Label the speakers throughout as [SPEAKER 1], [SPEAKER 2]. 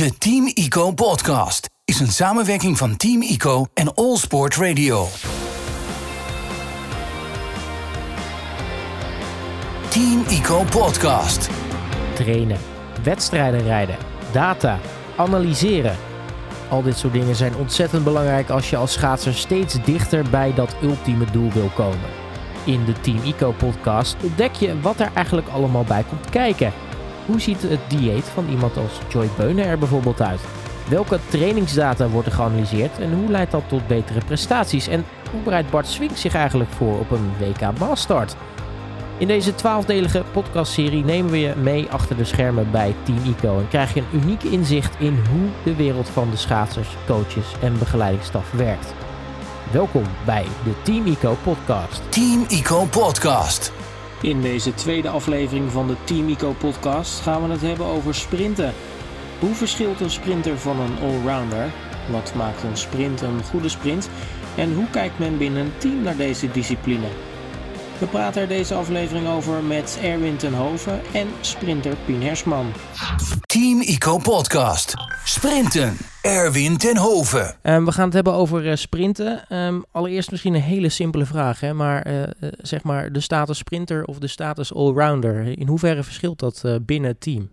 [SPEAKER 1] De Team ICO podcast is een samenwerking van Team ICO en All Sport Radio. Team ICO podcast.
[SPEAKER 2] trainen, wedstrijden rijden, data, analyseren. Al dit soort dingen zijn ontzettend belangrijk als je als schaatser steeds dichter bij dat ultieme doel wil komen. In de Team Ico podcast ontdek je wat er eigenlijk allemaal bij komt kijken. Hoe ziet het dieet van iemand als Joy Beunen er bijvoorbeeld uit? Welke trainingsdata wordt er geanalyseerd en hoe leidt dat tot betere prestaties? En hoe bereidt Bart Swink zich eigenlijk voor op een WK Maastart? In deze twaalfdelige podcastserie nemen we je mee achter de schermen bij Team ICO en krijg je een uniek inzicht in hoe de wereld van de schaatsers, coaches en begeleidingsstaf werkt. Welkom bij de Team ICO podcast.
[SPEAKER 1] Team ICO podcast.
[SPEAKER 2] In deze tweede aflevering van de Team ICO podcast gaan we het hebben over sprinten. Hoe verschilt een sprinter van een allrounder? Wat maakt een sprint een goede sprint? En hoe kijkt men binnen een team naar deze discipline? We praten er deze aflevering over met Erwin ten Hoven en sprinter Pien Hersman.
[SPEAKER 1] Team ICO podcast. Sprinten. Erwin ten Hoven.
[SPEAKER 2] Ehm, we gaan het hebben over eh, sprinten. Ehm, allereerst misschien een hele simpele vraag, hè? maar eh, eh, zeg maar de status sprinter of de status allrounder. In hoeverre verschilt dat eh, binnen het team?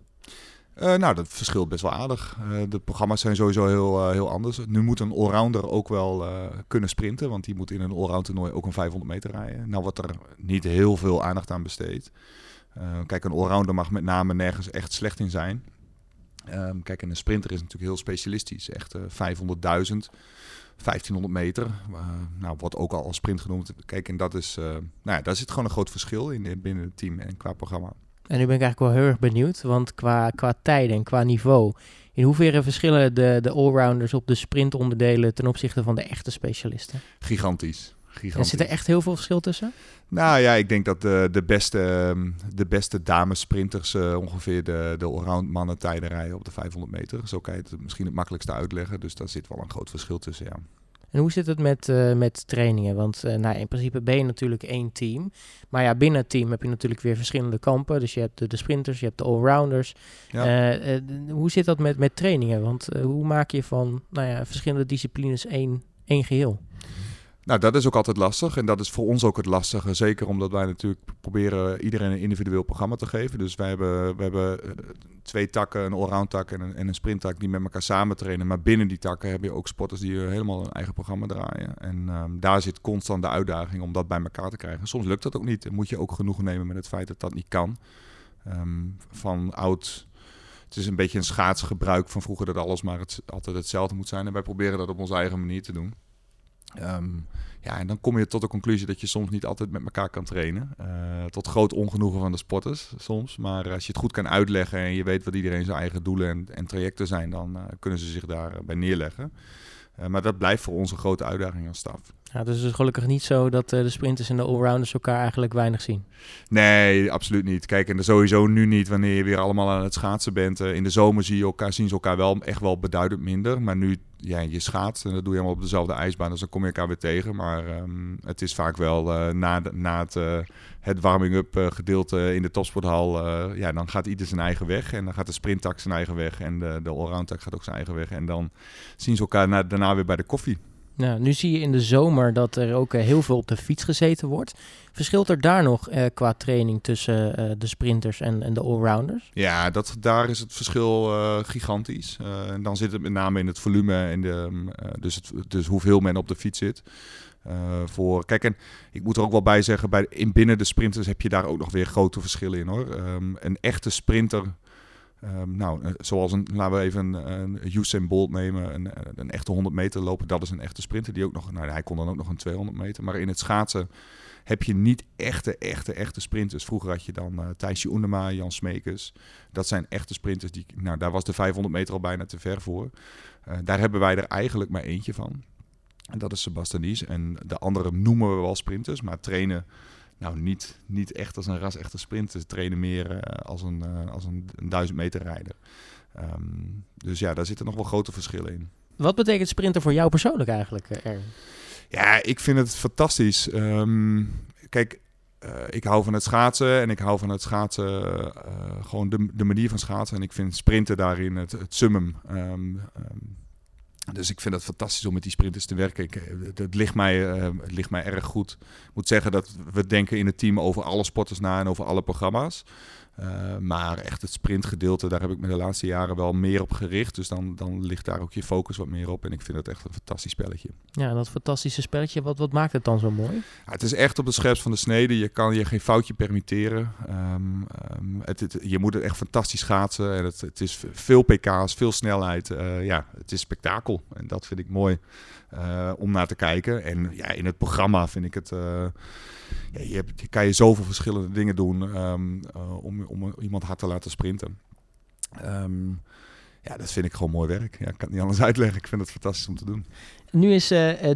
[SPEAKER 3] Eh, nou, dat verschilt best wel aardig. Eh, de programma's zijn sowieso heel, heel anders. Nu moet een allrounder ook wel eh, kunnen sprinten, want die moet in een allround toernooi ook een 500 meter rijden. Nou wordt er niet heel veel aandacht aan besteed. Eh, kijk, een allrounder mag met name nergens echt slecht in zijn. Ehm, kijk, en een sprinter is natuurlijk heel specialistisch. Echt eh 500.000, 1500 meter. Eh, nou, wordt ook al als sprint genoemd. Kijk, en dat is, eh, nou ja, daar zit gewoon een groot verschil in, in binnen het team en qua programma.
[SPEAKER 2] En nu ben ik eigenlijk wel heel erg benieuwd, want qua, qua tijden en qua niveau, in hoeverre verschillen de, de allrounders op de sprintonderdelen ten opzichte van de echte specialisten?
[SPEAKER 3] Gigantisch.
[SPEAKER 2] En
[SPEAKER 3] Gigantisch.
[SPEAKER 2] zit er echt heel veel verschil tussen?
[SPEAKER 3] Nou ja, ik denk dat de, de, beste, ehm, de beste damesprinters eh, ongeveer de, de allround mannen tijden rijden op de 500 meter. Zo kan je het misschien het makkelijkste uitleggen. Dus daar zit wel een groot verschil tussen, ja.
[SPEAKER 2] En hoe zit het met, eh, met trainingen? Want eh, nou, in principe ben je natuurlijk één team. Maar ja, binnen het team heb je natuurlijk weer verschillende kampen. Dus je hebt de, de sprinters, je hebt de allrounders.
[SPEAKER 3] Ja.
[SPEAKER 2] Eh, eh, hoe zit dat met, met trainingen? Want eh, hoe maak je van nou ja, verschillende disciplines één, één geheel?
[SPEAKER 3] Nou, dat is ook altijd lastig. En dat is voor ons ook het lastige. Zeker omdat wij natuurlijk proberen iedereen een individueel programma te geven. Dus wij hebben, we hebben eh, twee takken, een allround tak en een, en een sprinttak die met elkaar samen trainen. Maar binnen die takken heb je ook sporters die eh, helemaal een eigen programma draaien. En ehm, daar zit constant de uitdaging om dat bij elkaar te krijgen. Soms lukt dat ook niet. En moet je ook genoegen nemen met het feit dat dat niet kan. Ehm, van oud... Het is een beetje een schaatsgebruik van vroeger dat alles maar het, altijd hetzelfde moet zijn. En wij proberen dat op onze eigen manier te doen. Ehm, ja, en dan kom je tot de conclusie dat je soms niet altijd met elkaar kan trainen. Eh, tot groot ongenoegen van de sporters soms. Maar als je het goed kan uitleggen en je weet wat iedereen zijn eigen doelen en, en trajecten zijn, dan eh, kunnen ze zich daarbij neerleggen. Eh, maar dat blijft voor ons een grote uitdaging als staf.
[SPEAKER 2] Ja, dus het is gelukkig niet zo dat eh, de sprinters en de allrounders elkaar eigenlijk weinig zien.
[SPEAKER 3] Nee, absoluut niet. Kijk, en sowieso nu niet wanneer je weer allemaal aan het schaatsen bent. Eh, in de zomer zie je elkaar, zien ze elkaar wel echt wel beduidend minder. Maar nu, ja, je schaatst en dat doe je allemaal op dezelfde ijsbaan. Dus dan kom je elkaar weer tegen. Maar ehm, het is vaak wel eh, na, na het, het warming-up gedeelte in de topsporthal. ja, dan gaat ieder zijn eigen weg. En dan gaat de sprinttak zijn eigen weg. En de, de allround-tak gaat ook zijn eigen weg. En dan zien ze elkaar na, daarna weer bij de koffie.
[SPEAKER 2] Nou, nu zie je in de zomer dat er ook eh, heel veel op de fiets gezeten wordt. Verschilt er daar nog eh, qua training tussen eh, de sprinters en, en de allrounders?
[SPEAKER 3] Ja, dat, daar is het verschil gigantisch. En dan zit het met name in het volume en de, mm, dus, het, dus hoeveel men op de fiets zit. Voor, kijk, en ik moet er ook wel bij zeggen, bij, in binnen de sprinters heb je daar ook nog weer grote verschillen in hoor. Ehm, een echte sprinter, ehm, nou, eh, zoals een, laten we even een, een Usain Bolt nemen, een, een echte 100 meter lopen, dat is een echte sprinter die ook nog, nou hij kon dan ook nog een 200 meter, maar in het schaatsen heb je niet echte, echte, echte sprinters. Vroeger had je dan uh, Thijsje Oendema, Jan Smekers. Dat zijn echte sprinters. Die, nou, daar was de 500 meter al bijna te ver voor. Daar hebben wij er eigenlijk maar eentje van. En dat is Sebastian Dies. En de andere noemen we wel sprinters, maar trainen nou niet, niet echt als een ras echte sprinter. Trainen meer uh, als, een, uh, als een, een 1000 meter rijder. Um, dus ja, daar zitten nog wel grote verschillen in.
[SPEAKER 2] Wat betekent sprinter voor jou persoonlijk eigenlijk, Erwin?
[SPEAKER 3] Ja, ik vind het fantastisch. Um, kijk, ik hou van het schaatsen en ik hou van het schaatsen, gewoon de, de manier van schaatsen. En ik vind sprinten daarin het, het summum. Ehm, dus ik vind het fantastisch om met die sprinters te werken. Ik, het, ligt mij, het ligt mij erg goed. Ik moet zeggen dat we denken in het team over alle sporters na en over alle programma's. Uh, maar echt het sprintgedeelte, daar heb ik me de laatste jaren wel meer op gericht. Dus dan, dan ligt daar ook je focus wat meer op. En ik vind het echt een fantastisch spelletje.
[SPEAKER 2] Ja, dat fantastische spelletje, wat, wat maakt het dan zo mooi?
[SPEAKER 3] Ja, het is echt op de scherpst van de snede. Je kan je geen foutje permitteren. Um, um, het, je moet het echt fantastisch schaatsen. En het, het is veel pk's, veel snelheid. Uh, ja, het is spektakel. En dat vind ik mooi uh, om naar te kijken. En ja, in het programma vind ik het ja, je, hebt, kan je zoveel verschillende dingen doen um, uh, om, om iemand hard te laten sprinten. Um, ja, dat vind ik gewoon mooi werk. Ja, ik kan het niet anders uitleggen. Ik vind het fantastisch om te doen.
[SPEAKER 2] Nu is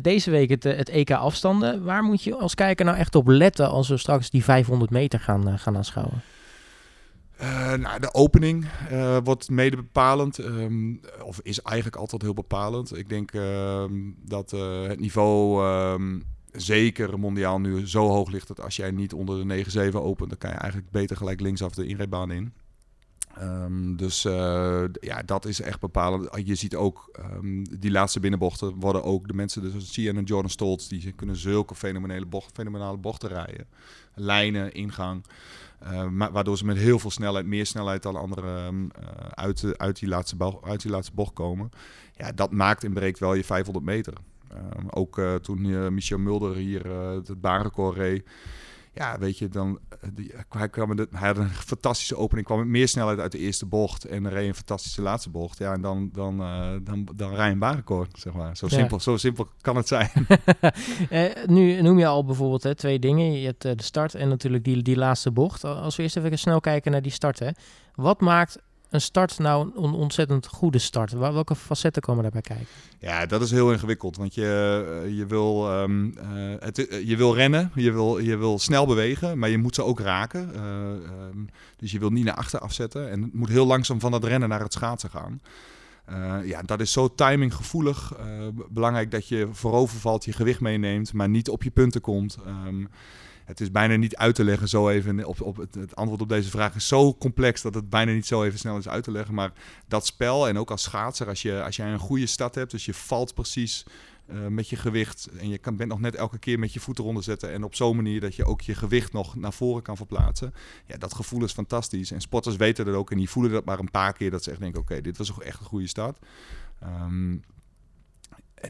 [SPEAKER 2] deze week het, het EK afstanden. Waar moet je als kijker nou echt op letten als we straks die 500 meter gaan, gaan aanschouwen?
[SPEAKER 3] Uh, nou, de opening uh, wordt mede bepalend, um, of is eigenlijk altijd heel bepalend. Ik denk uh, dat het niveau um, zeker mondiaal nu zo hoog ligt dat als jij niet onder de 9-7 opent, dan kan je eigenlijk beter gelijk linksaf de inrijbaan in. Um, dus uh, ja, dat is echt bepalend. Je ziet ook um, die laatste binnenbochten worden ook de mensen, dus en Jordan Stoltz, die kunnen zulke fenomenale, bocht, fenomenale bochten rijden. Lijnen, ingang. Maar, waardoor ze met heel veel snelheid, meer snelheid dan anderen uh, uit, uit, die laatste uit die laatste bocht komen. Ja, dat maakt en breekt wel je 500 meter. Ook toen Michel Mulder hier het baanrecord reed. Ja, weet je, dan, die, hij, kwam de, hij had een fantastische opening, kwam met meer snelheid uit de eerste bocht en reed een fantastische laatste bocht. Ja, en dan, dan, dan, dan rij een baanrecord, zeg maar. Zo, ja. simpel, zo simpel kan het zijn.
[SPEAKER 2] nu noem je al bijvoorbeeld hè, twee dingen. Je hebt de start en natuurlijk die, die laatste bocht. Als we eerst even snel kijken naar die start. Hè. Wat maakt een start nou een ontzettend goede start? Welke facetten komen daarbij kijken?
[SPEAKER 3] Ja, dat is heel ingewikkeld. Want je, eh, je, wil, um, uh, het, eh, je wil rennen, je wil, je wil snel bewegen, maar je moet ze ook raken. Um, dus je wil niet naar achter afzetten. En het moet heel langzaam van het rennen naar het schaatsen gaan. Uh, ja, dat is zo timinggevoelig. Uh, belangrijk dat je voorover valt, je gewicht meeneemt, maar niet op je punten komt. Um, het is bijna niet uit te leggen zo even. Op, op het, antwoord op deze vraag is zo complex dat het bijna niet zo even snel is uit te leggen. Maar dat spel en ook als schaatser, als, je, als jij een goede start hebt, dus je valt precies uh, met je gewicht en je kan, bent nog net elke keer met je voeten eronder zetten en op zo'n manier dat je ook je gewicht nog naar voren kan verplaatsen. Ja, dat gevoel is fantastisch. En sporters weten dat ook en die voelen dat maar een paar keer dat ze echt denken, oké, dit was ook echt een goede start. Um,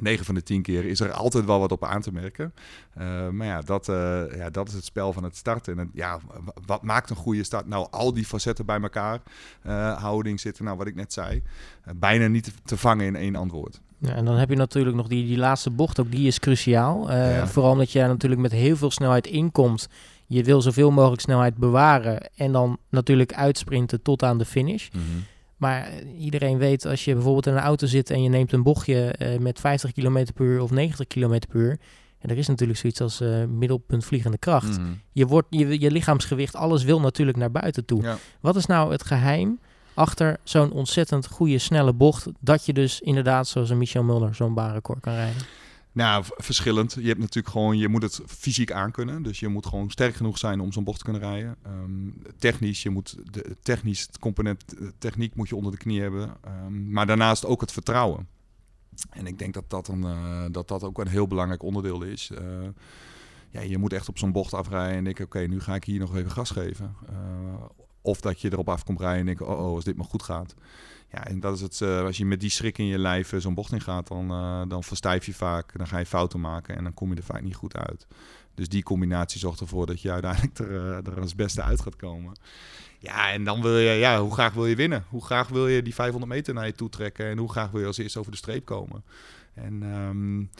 [SPEAKER 3] 9 van de 10 keer is er altijd wel wat op aan te merken. Uh, maar ja dat, uh, ja, dat is het spel van het starten. En ja, wat maakt een goede start? Nou, al die facetten bij elkaar. Houding zitten, nou wat ik net zei. bijna niet te vangen in één antwoord.
[SPEAKER 2] Ja, en dan heb je natuurlijk nog die, die laatste bocht, ook die is cruciaal. Ja. Vooral omdat je natuurlijk met heel veel snelheid inkomt. Je wil zoveel mogelijk snelheid bewaren en dan natuurlijk uitsprinten tot aan de finish. Mm -hmm. Maar iedereen weet, als je bijvoorbeeld in een auto zit en je neemt een bochtje uh, met 50 km per uur of 90 km per uur. En er is natuurlijk zoiets als uh, middelpunt vliegende kracht. Mm -hmm. je, wordt, je, je lichaamsgewicht, alles wil natuurlijk naar buiten toe. Ja. Wat is nou het geheim achter zo'n ontzettend goede, snelle bocht... dat je dus inderdaad, zoals een Michel Mulder, zo'n baanrecord kan rijden?
[SPEAKER 3] Nou, verschillend. Je hebt natuurlijk gewoon, je moet het fysiek aankunnen. Dus je moet gewoon sterk genoeg zijn om zo'n bocht te kunnen rijden. Um, technisch, je moet de technisch het component de techniek moet je onder de knie hebben. Um, maar daarnaast ook het vertrouwen. En ik denk dat dat, een, uh, dat, dat ook een heel belangrijk onderdeel is. Uh, ja, je moet echt op zo'n bocht afrijden en denken, oké, nu ga ik hier nog even gas geven. Of dat je erop af komt rijden en denken, oh, oh, als dit maar goed gaat. Ja, en dat is het. Uh, als je met die schrik in je lijf uh, zo'n bocht in gaat, dan, uh, dan verstijf je vaak. Dan ga je fouten maken en dan kom je er vaak niet goed uit. Dus die combinatie zorgt ervoor dat je uiteindelijk er, er als beste uit gaat komen. Ja, en dan wil je, ja, hoe graag wil je winnen? Hoe graag wil je die 500 meter naar je toe trekken? En hoe graag wil je als eerste over de streep komen? En um,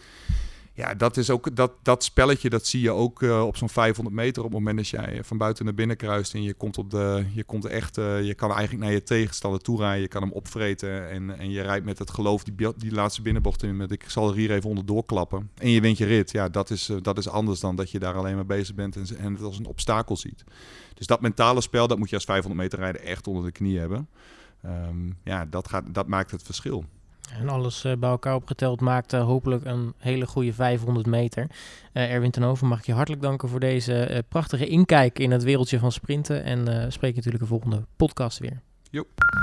[SPEAKER 3] ja, dat is ook dat, dat spelletje, dat zie je ook uh, op zo'n 500 meter. Op het moment dat jij van buiten naar binnen kruist en je komt op de, je komt echt, uh, je kan eigenlijk naar je tegenstander toe rijden, je kan hem opvreten en, en je rijdt met het geloof die, die laatste binnenbocht in met ik zal er hier even onderdoor klappen en je wint je rit. Ja, dat is, uh, dat is anders dan dat je daar alleen maar bezig bent en, en het als een obstakel ziet. Dus dat mentale spel, dat moet je als 500 meter rijden echt onder de knie hebben. Um, ja, dat, gaat, dat maakt het verschil.
[SPEAKER 2] En alles eh, bij elkaar opgeteld maakt eh, hopelijk een hele goede 500 meter. Eh, Erwin ten Hoven, mag ik je hartelijk danken voor deze eh, prachtige inkijk in het wereldje van sprinten. En eh, spreek je natuurlijk de volgende podcast weer.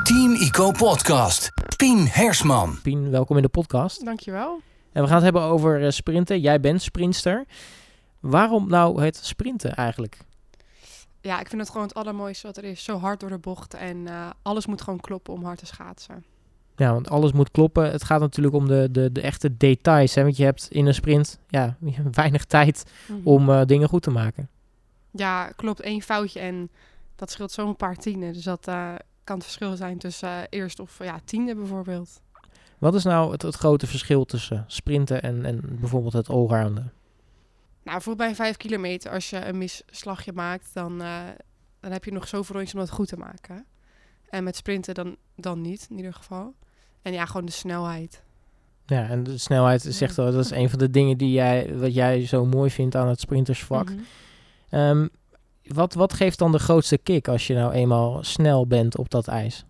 [SPEAKER 1] Team Ico Podcast. Pien Hersman.
[SPEAKER 2] Pien, welkom in de podcast.
[SPEAKER 4] Dankjewel.
[SPEAKER 2] En we gaan het hebben over eh, sprinten. Jij bent sprinter. Waarom nou het sprinten eigenlijk?
[SPEAKER 4] Ja, ik vind het gewoon het allermooiste wat er is. Zo hard door de bocht en eh, alles moet gewoon kloppen om hard te schaatsen.
[SPEAKER 2] Ja, want alles moet kloppen. Het gaat natuurlijk om de, de, de echte details. Hè? Want je hebt in een sprint ja, weinig tijd
[SPEAKER 4] Mhm.
[SPEAKER 2] om eh, dingen goed te maken.
[SPEAKER 4] Ja, klopt. één foutje en dat scheelt zo'n paar tienden. Dus dat eh, kan het verschil zijn tussen eh, eerst of ja, tiende bijvoorbeeld.
[SPEAKER 2] Wat is nou het, het grote verschil tussen sprinten en, en bijvoorbeeld het allrounden?
[SPEAKER 4] Nou, bijvoorbeeld bij vijf kilometer, als je een misslagje maakt, dan, dan heb je nog zoveel rondjes om dat goed te maken. En met sprinten dan, dan niet, in ieder geval. En ja, gewoon de snelheid.
[SPEAKER 2] Ja, en de snelheid zegt wel, dat is een van de dingen die jij, wat jij zo mooi vindt aan het sprintersvak.
[SPEAKER 4] Mhm.
[SPEAKER 2] Ehm, wat, wat geeft dan de grootste kick als je nou eenmaal snel bent op dat ijs?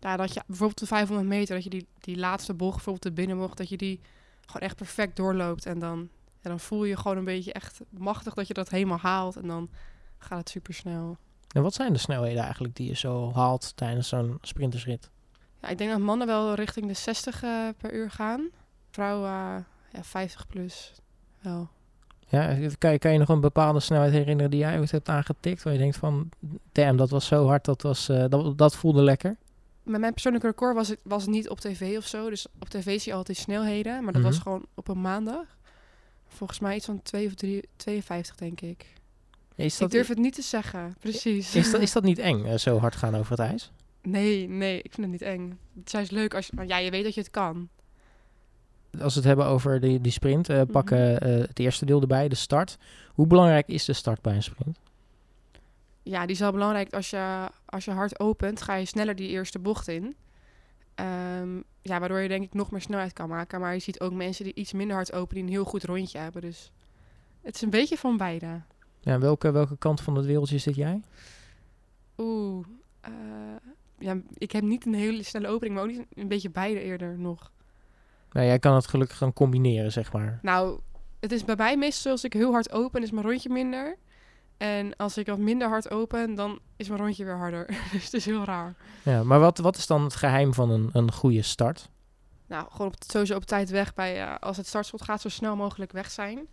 [SPEAKER 4] Ja, dat je bijvoorbeeld de 500 meter, dat je die, die laatste bocht, bijvoorbeeld de binnenbocht, dat je die gewoon echt perfect doorloopt. En dan, dan voel je je gewoon een beetje echt machtig dat je dat helemaal haalt. En dan gaat het super snel.
[SPEAKER 2] En wat zijn de snelheden eigenlijk die je zo haalt tijdens zo'n sprintersrit?
[SPEAKER 4] Ja, ik denk dat mannen wel richting de 60 eh, per uur gaan. Vrouwen eh, ja, 50 plus wel.
[SPEAKER 2] Ja, kan je, kan je nog een bepaalde snelheid herinneren die jij ooit hebt aangetikt? Waar je denkt van, damn, dat was zo hard, dat, was, eh, dat, dat voelde lekker.
[SPEAKER 4] Met mijn persoonlijke record was het, was het niet op tv of zo. Dus op tv zie je altijd snelheden. Maar dat was
[SPEAKER 2] Mhm.
[SPEAKER 4] gewoon op een maandag. Volgens mij iets van 2 of 3, 52 denk ik.
[SPEAKER 2] Is
[SPEAKER 4] Ik durf het niet te zeggen, precies.
[SPEAKER 2] is, dat, is dat niet eng, zo hard gaan over het ijs?
[SPEAKER 4] Nee, nee, ik vind het niet eng. Het is juist leuk als je... maar Ja, je weet dat je het kan.
[SPEAKER 2] Als we het hebben over die, die sprint,
[SPEAKER 4] Mhm.
[SPEAKER 2] pakken eh, het eerste deel erbij, de start. Hoe belangrijk is de start bij een sprint?
[SPEAKER 4] Ja, die is wel belangrijk. Als je, als je hard opent, ga je sneller die eerste bocht in. Ehm, ja, waardoor je denk ik nog meer snelheid kan maken. Maar je ziet ook mensen die iets minder hard openen, die een heel goed rondje hebben. Dus het is een beetje van beide.
[SPEAKER 2] Ja, welke, welke kant van het wereldje zit jij?
[SPEAKER 4] Oeh, eh, ja, ik heb niet een hele snelle opening, maar ook niet een beetje beide eerder nog.
[SPEAKER 2] Nou, jij kan het gelukkig gaan combineren, zeg maar.
[SPEAKER 4] Nou, het is bij mij meestal als ik heel hard open, is mijn rondje minder. En als ik wat minder hard open, dan is mijn rondje weer harder. dus het is heel raar.
[SPEAKER 2] Ja, maar wat, wat is dan het geheim van een, een goede start?
[SPEAKER 4] Nou, gewoon op, sowieso op tijd weg bij, eh, als het startschot gaat, zo snel mogelijk weg zijn.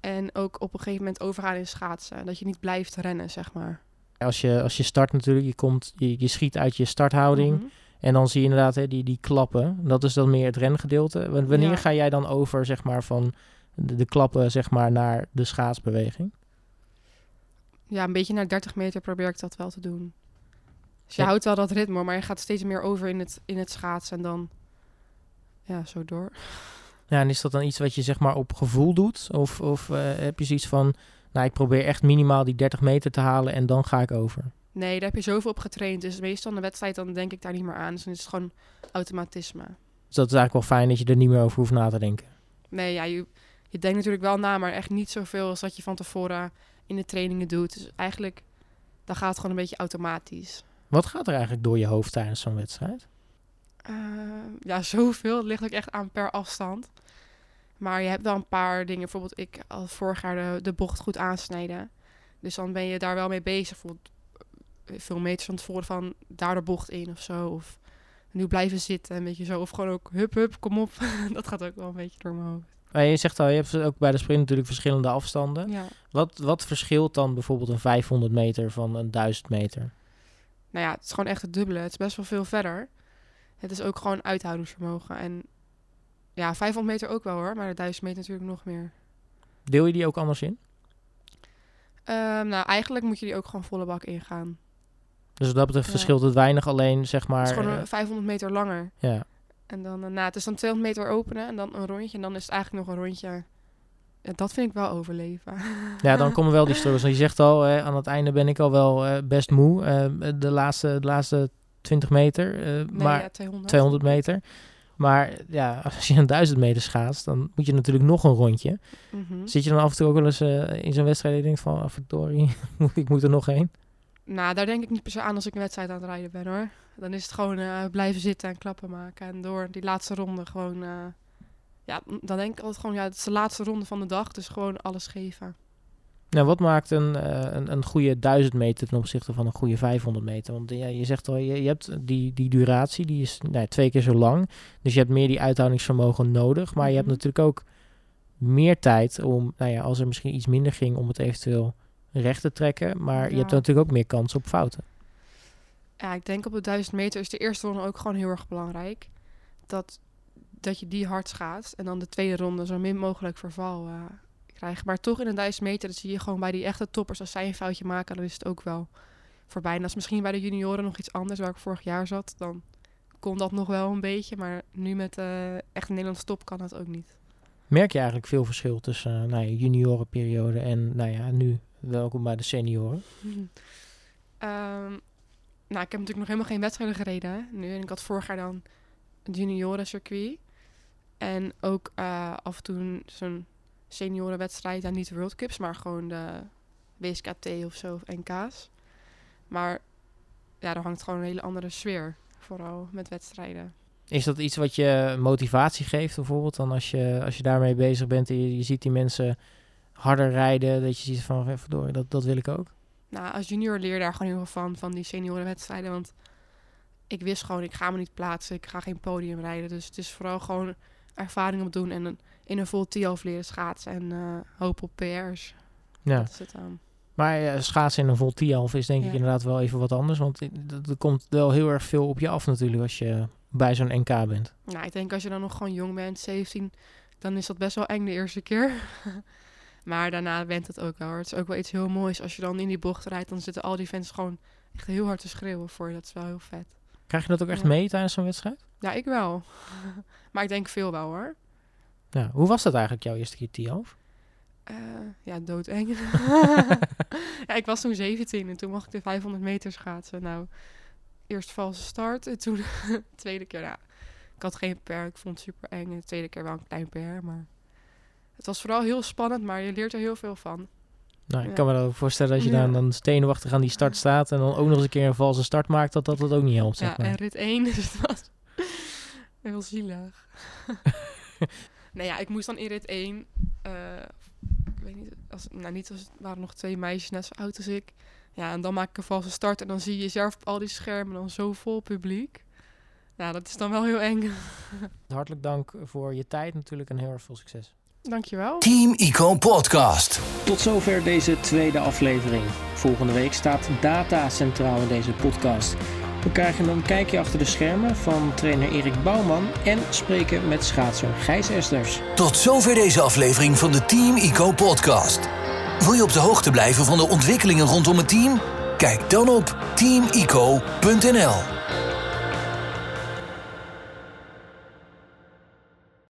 [SPEAKER 4] En ook op een gegeven moment overgaan in schaatsen. Dat je niet blijft rennen, zeg maar.
[SPEAKER 2] Als je, als je start natuurlijk, je, komt, je, je schiet uit je starthouding.
[SPEAKER 4] Mhm.
[SPEAKER 2] En dan zie je inderdaad hè, die, die klappen. Dat is dan meer het rengedeelte. Wa- Wanneer
[SPEAKER 4] Ja.
[SPEAKER 2] ga jij dan over, zeg maar, van de, de klappen, zeg maar, naar de schaatsbeweging?
[SPEAKER 4] Ja, een beetje naar 30 meter probeer ik dat wel te doen. Dus je
[SPEAKER 2] Ja.
[SPEAKER 4] houdt wel dat ritme, maar je gaat steeds meer over in het, in het schaatsen en dan ja, zo door.
[SPEAKER 2] Ja, en is dat dan iets wat je, zeg maar, op gevoel doet? Of, of eh, heb je zoiets van, nou, ik probeer echt minimaal die 30 meter te halen en dan ga ik over?
[SPEAKER 4] Nee, daar heb je zoveel op getraind. Dus meestal in de wedstrijd dan denk ik daar niet meer aan. Dus dan is het gewoon automatisme.
[SPEAKER 2] Dus dat is eigenlijk wel fijn dat je er niet meer over hoeft na te denken.
[SPEAKER 4] Nee, ja, je, je denkt natuurlijk wel na, maar echt niet zoveel als dat je van tevoren in de trainingen doet. Dus eigenlijk, dan gaat het gewoon een beetje automatisch.
[SPEAKER 2] Wat gaat er eigenlijk door je hoofd tijdens zo'n wedstrijd?
[SPEAKER 4] Eh, ja, zoveel. Het ligt ook echt aan per afstand. Maar je hebt wel een paar dingen. Bijvoorbeeld, ik had vorig jaar de, de bocht goed aansnijden. Dus dan ben je daar wel mee bezig. Bijvoorbeeld eh, veel meters van tevoren van daar de bocht in of zo. Of nu blijven zitten, een beetje zo. Of gewoon ook hup, hup, kom op. dat gaat ook wel een beetje door mijn hoofd.
[SPEAKER 2] Maar je zegt al, je hebt ook bij de sprint natuurlijk verschillende afstanden.
[SPEAKER 4] Ja.
[SPEAKER 2] Wat, wat verschilt dan bijvoorbeeld een 500 meter van een 1000 meter?
[SPEAKER 4] Nou ja, het is gewoon echt het dubbele. Het is best wel veel verder. Het is ook gewoon uithoudingsvermogen. En ja, 500 meter ook wel hoor. Maar de 1000 meter natuurlijk nog meer.
[SPEAKER 2] Deel je die ook anders in?
[SPEAKER 4] Ehm, nou, eigenlijk moet je die ook gewoon volle bak ingaan.
[SPEAKER 2] Dus wat dat betreft
[SPEAKER 4] Ja.
[SPEAKER 2] verschilt het weinig, alleen zeg maar...
[SPEAKER 4] het is gewoon
[SPEAKER 2] eh,
[SPEAKER 4] een 500 meter langer.
[SPEAKER 2] ja.
[SPEAKER 4] En dan, eh, nou, het is dan 200 meter openen en dan een rondje. En dan is het eigenlijk nog een rondje. Ja, dat vind ik wel overleven.
[SPEAKER 2] ja, dan komen wel die struggles. Want je zegt al, eh, aan het einde ben ik al wel eh, best moe. eh, de, laatste, de laatste 20 meter, eh,
[SPEAKER 4] Nee,
[SPEAKER 2] maar
[SPEAKER 4] ja, 200.
[SPEAKER 2] 200 meter. Maar ja, als je een 1000 meter schaatst, dan moet je natuurlijk nog een rondje.
[SPEAKER 4] Mhm.
[SPEAKER 2] Zit je dan af en toe ook wel eens eh, in zo'n wedstrijd en je denkt van, ah, verdorie, ik moet er nog heen?
[SPEAKER 4] Nou, daar denk ik niet per se aan als ik een wedstrijd aan het rijden ben hoor. Dan is het gewoon eh, blijven zitten en klappen maken. En door die laatste ronde gewoon... eh, ja, dan denk ik altijd gewoon, ja, het is de laatste ronde van de dag. Dus gewoon alles geven.
[SPEAKER 2] Nou, wat maakt een, eh, een, een goede 1000 meter ten opzichte van een goede 500 meter? Want ja, je zegt al, je, je hebt die, die duratie, die is nou, twee keer zo lang. Dus je hebt meer die uithoudingsvermogen nodig. Maar je hebt
[SPEAKER 4] Mhm.
[SPEAKER 2] natuurlijk ook meer tijd om, nou ja, als er misschien iets minder ging, om het eventueel recht te trekken. Maar je hebt natuurlijk ook meer kans op fouten.
[SPEAKER 4] Ja, ik denk op de 1000 meter is de eerste ronde ook gewoon heel erg belangrijk. Dat, dat je die hard schaatst. En dan de tweede ronde zo min mogelijk verval eh, Maar toch in een 1000 meter, dat zie je gewoon bij die echte toppers. Als zij een foutje maken, dan is het ook wel voorbij. En dat is misschien bij de junioren nog iets anders, waar ik vorig jaar zat. Dan kon dat nog wel een beetje. Maar nu met eh echt een Nederlandse top kan dat ook niet.
[SPEAKER 2] Merk je eigenlijk veel verschil tussen uh, nou ja, juniorenperiode en nou ja, nu welkom bij de senioren?
[SPEAKER 4] Ehm, nou, ik heb natuurlijk nog helemaal geen wedstrijden gereden hè, nu. En ik had vorig jaar dan het juniorencircuit. En ook eh, af en toe zo'n seniorenwedstrijd. Ja, niet de World Cups, maar gewoon de WSKT of zo, of NK's. Maar ja, er hangt gewoon een hele andere sfeer. Vooral met wedstrijden.
[SPEAKER 2] Is dat iets wat je motivatie geeft bijvoorbeeld? Dan als je, als je daarmee bezig bent en je, je ziet die mensen harder rijden. Dat je ziet van, verdorie, dat, dat wil ik ook.
[SPEAKER 4] Nou, als junior leer daar gewoon heel veel van, van die seniorenwedstrijden. Want ik wist gewoon, ik ga me niet plaatsen. Ik ga geen podium rijden. Dus het is vooral gewoon ervaring opdoen en een, in een vol T-half leren schaatsen. En uh, hopen op PR's.
[SPEAKER 2] Ja.
[SPEAKER 4] Dat is het aan.
[SPEAKER 2] Maar uh, schaatsen in een vol T-half is denk ja. ik inderdaad wel even wat anders. Want er komt wel heel erg veel op je af natuurlijk als je bij zo'n NK bent.
[SPEAKER 4] Nou, ik denk als je dan nog gewoon jong bent, 17, dan is dat best wel eng de eerste keer. maar daarna went het ook wel. Het is ook wel iets heel moois. Als je dan in die bocht rijdt, dan zitten al die fans gewoon echt heel hard te schreeuwen voor je. Dat is wel heel vet.
[SPEAKER 2] Krijg je dat ook echt ja. mee tijdens zo'n wedstrijd?
[SPEAKER 4] Ja, ik wel. maar ik denk veel wel hoor.
[SPEAKER 2] Ja, hoe was dat eigenlijk jouw eerste keer T-half?
[SPEAKER 4] Uh, ja, doodeng. ja, ik was toen 17 en toen mocht ik de 500 meter schaatsen. Nou, eerst valse start en toen de tweede keer, ja, ik had geen per, ik vond het super eng. En de tweede keer wel een klein per, maar het was vooral heel spannend, maar je leert er heel veel van.
[SPEAKER 2] Nou, ik ja. kan me dan voorstellen dat je ja. dan, dan aan die start staat en dan ook nog eens een keer een valse start maakt, dat dat, dat ook niet helpt, zeg
[SPEAKER 4] ja,
[SPEAKER 2] maar.
[SPEAKER 4] en rit 1, dus het was heel zielig. nou ja, ik moest dan in rit 1, uh, ik weet niet, als, nou niet als het waren nog twee meisjes net zo oud als ik. Ja, en dan maak ik een valse start en dan zie je jezelf op al die schermen dan zo vol publiek. Nou, dat is dan wel heel eng.
[SPEAKER 2] Hartelijk dank voor je tijd natuurlijk en heel erg veel succes.
[SPEAKER 4] Dankjewel.
[SPEAKER 1] Team Ico Podcast.
[SPEAKER 2] Tot zover deze tweede aflevering. Volgende week staat data centraal in deze podcast. We krijgen een kijkje achter de schermen van trainer Erik Bouwman en spreken met schaatser Gijs Esters.
[SPEAKER 1] Tot zover deze aflevering van de Team Ico Podcast. Wil je op de hoogte blijven van de ontwikkelingen rondom het team? Kijk dan op teamico.nl.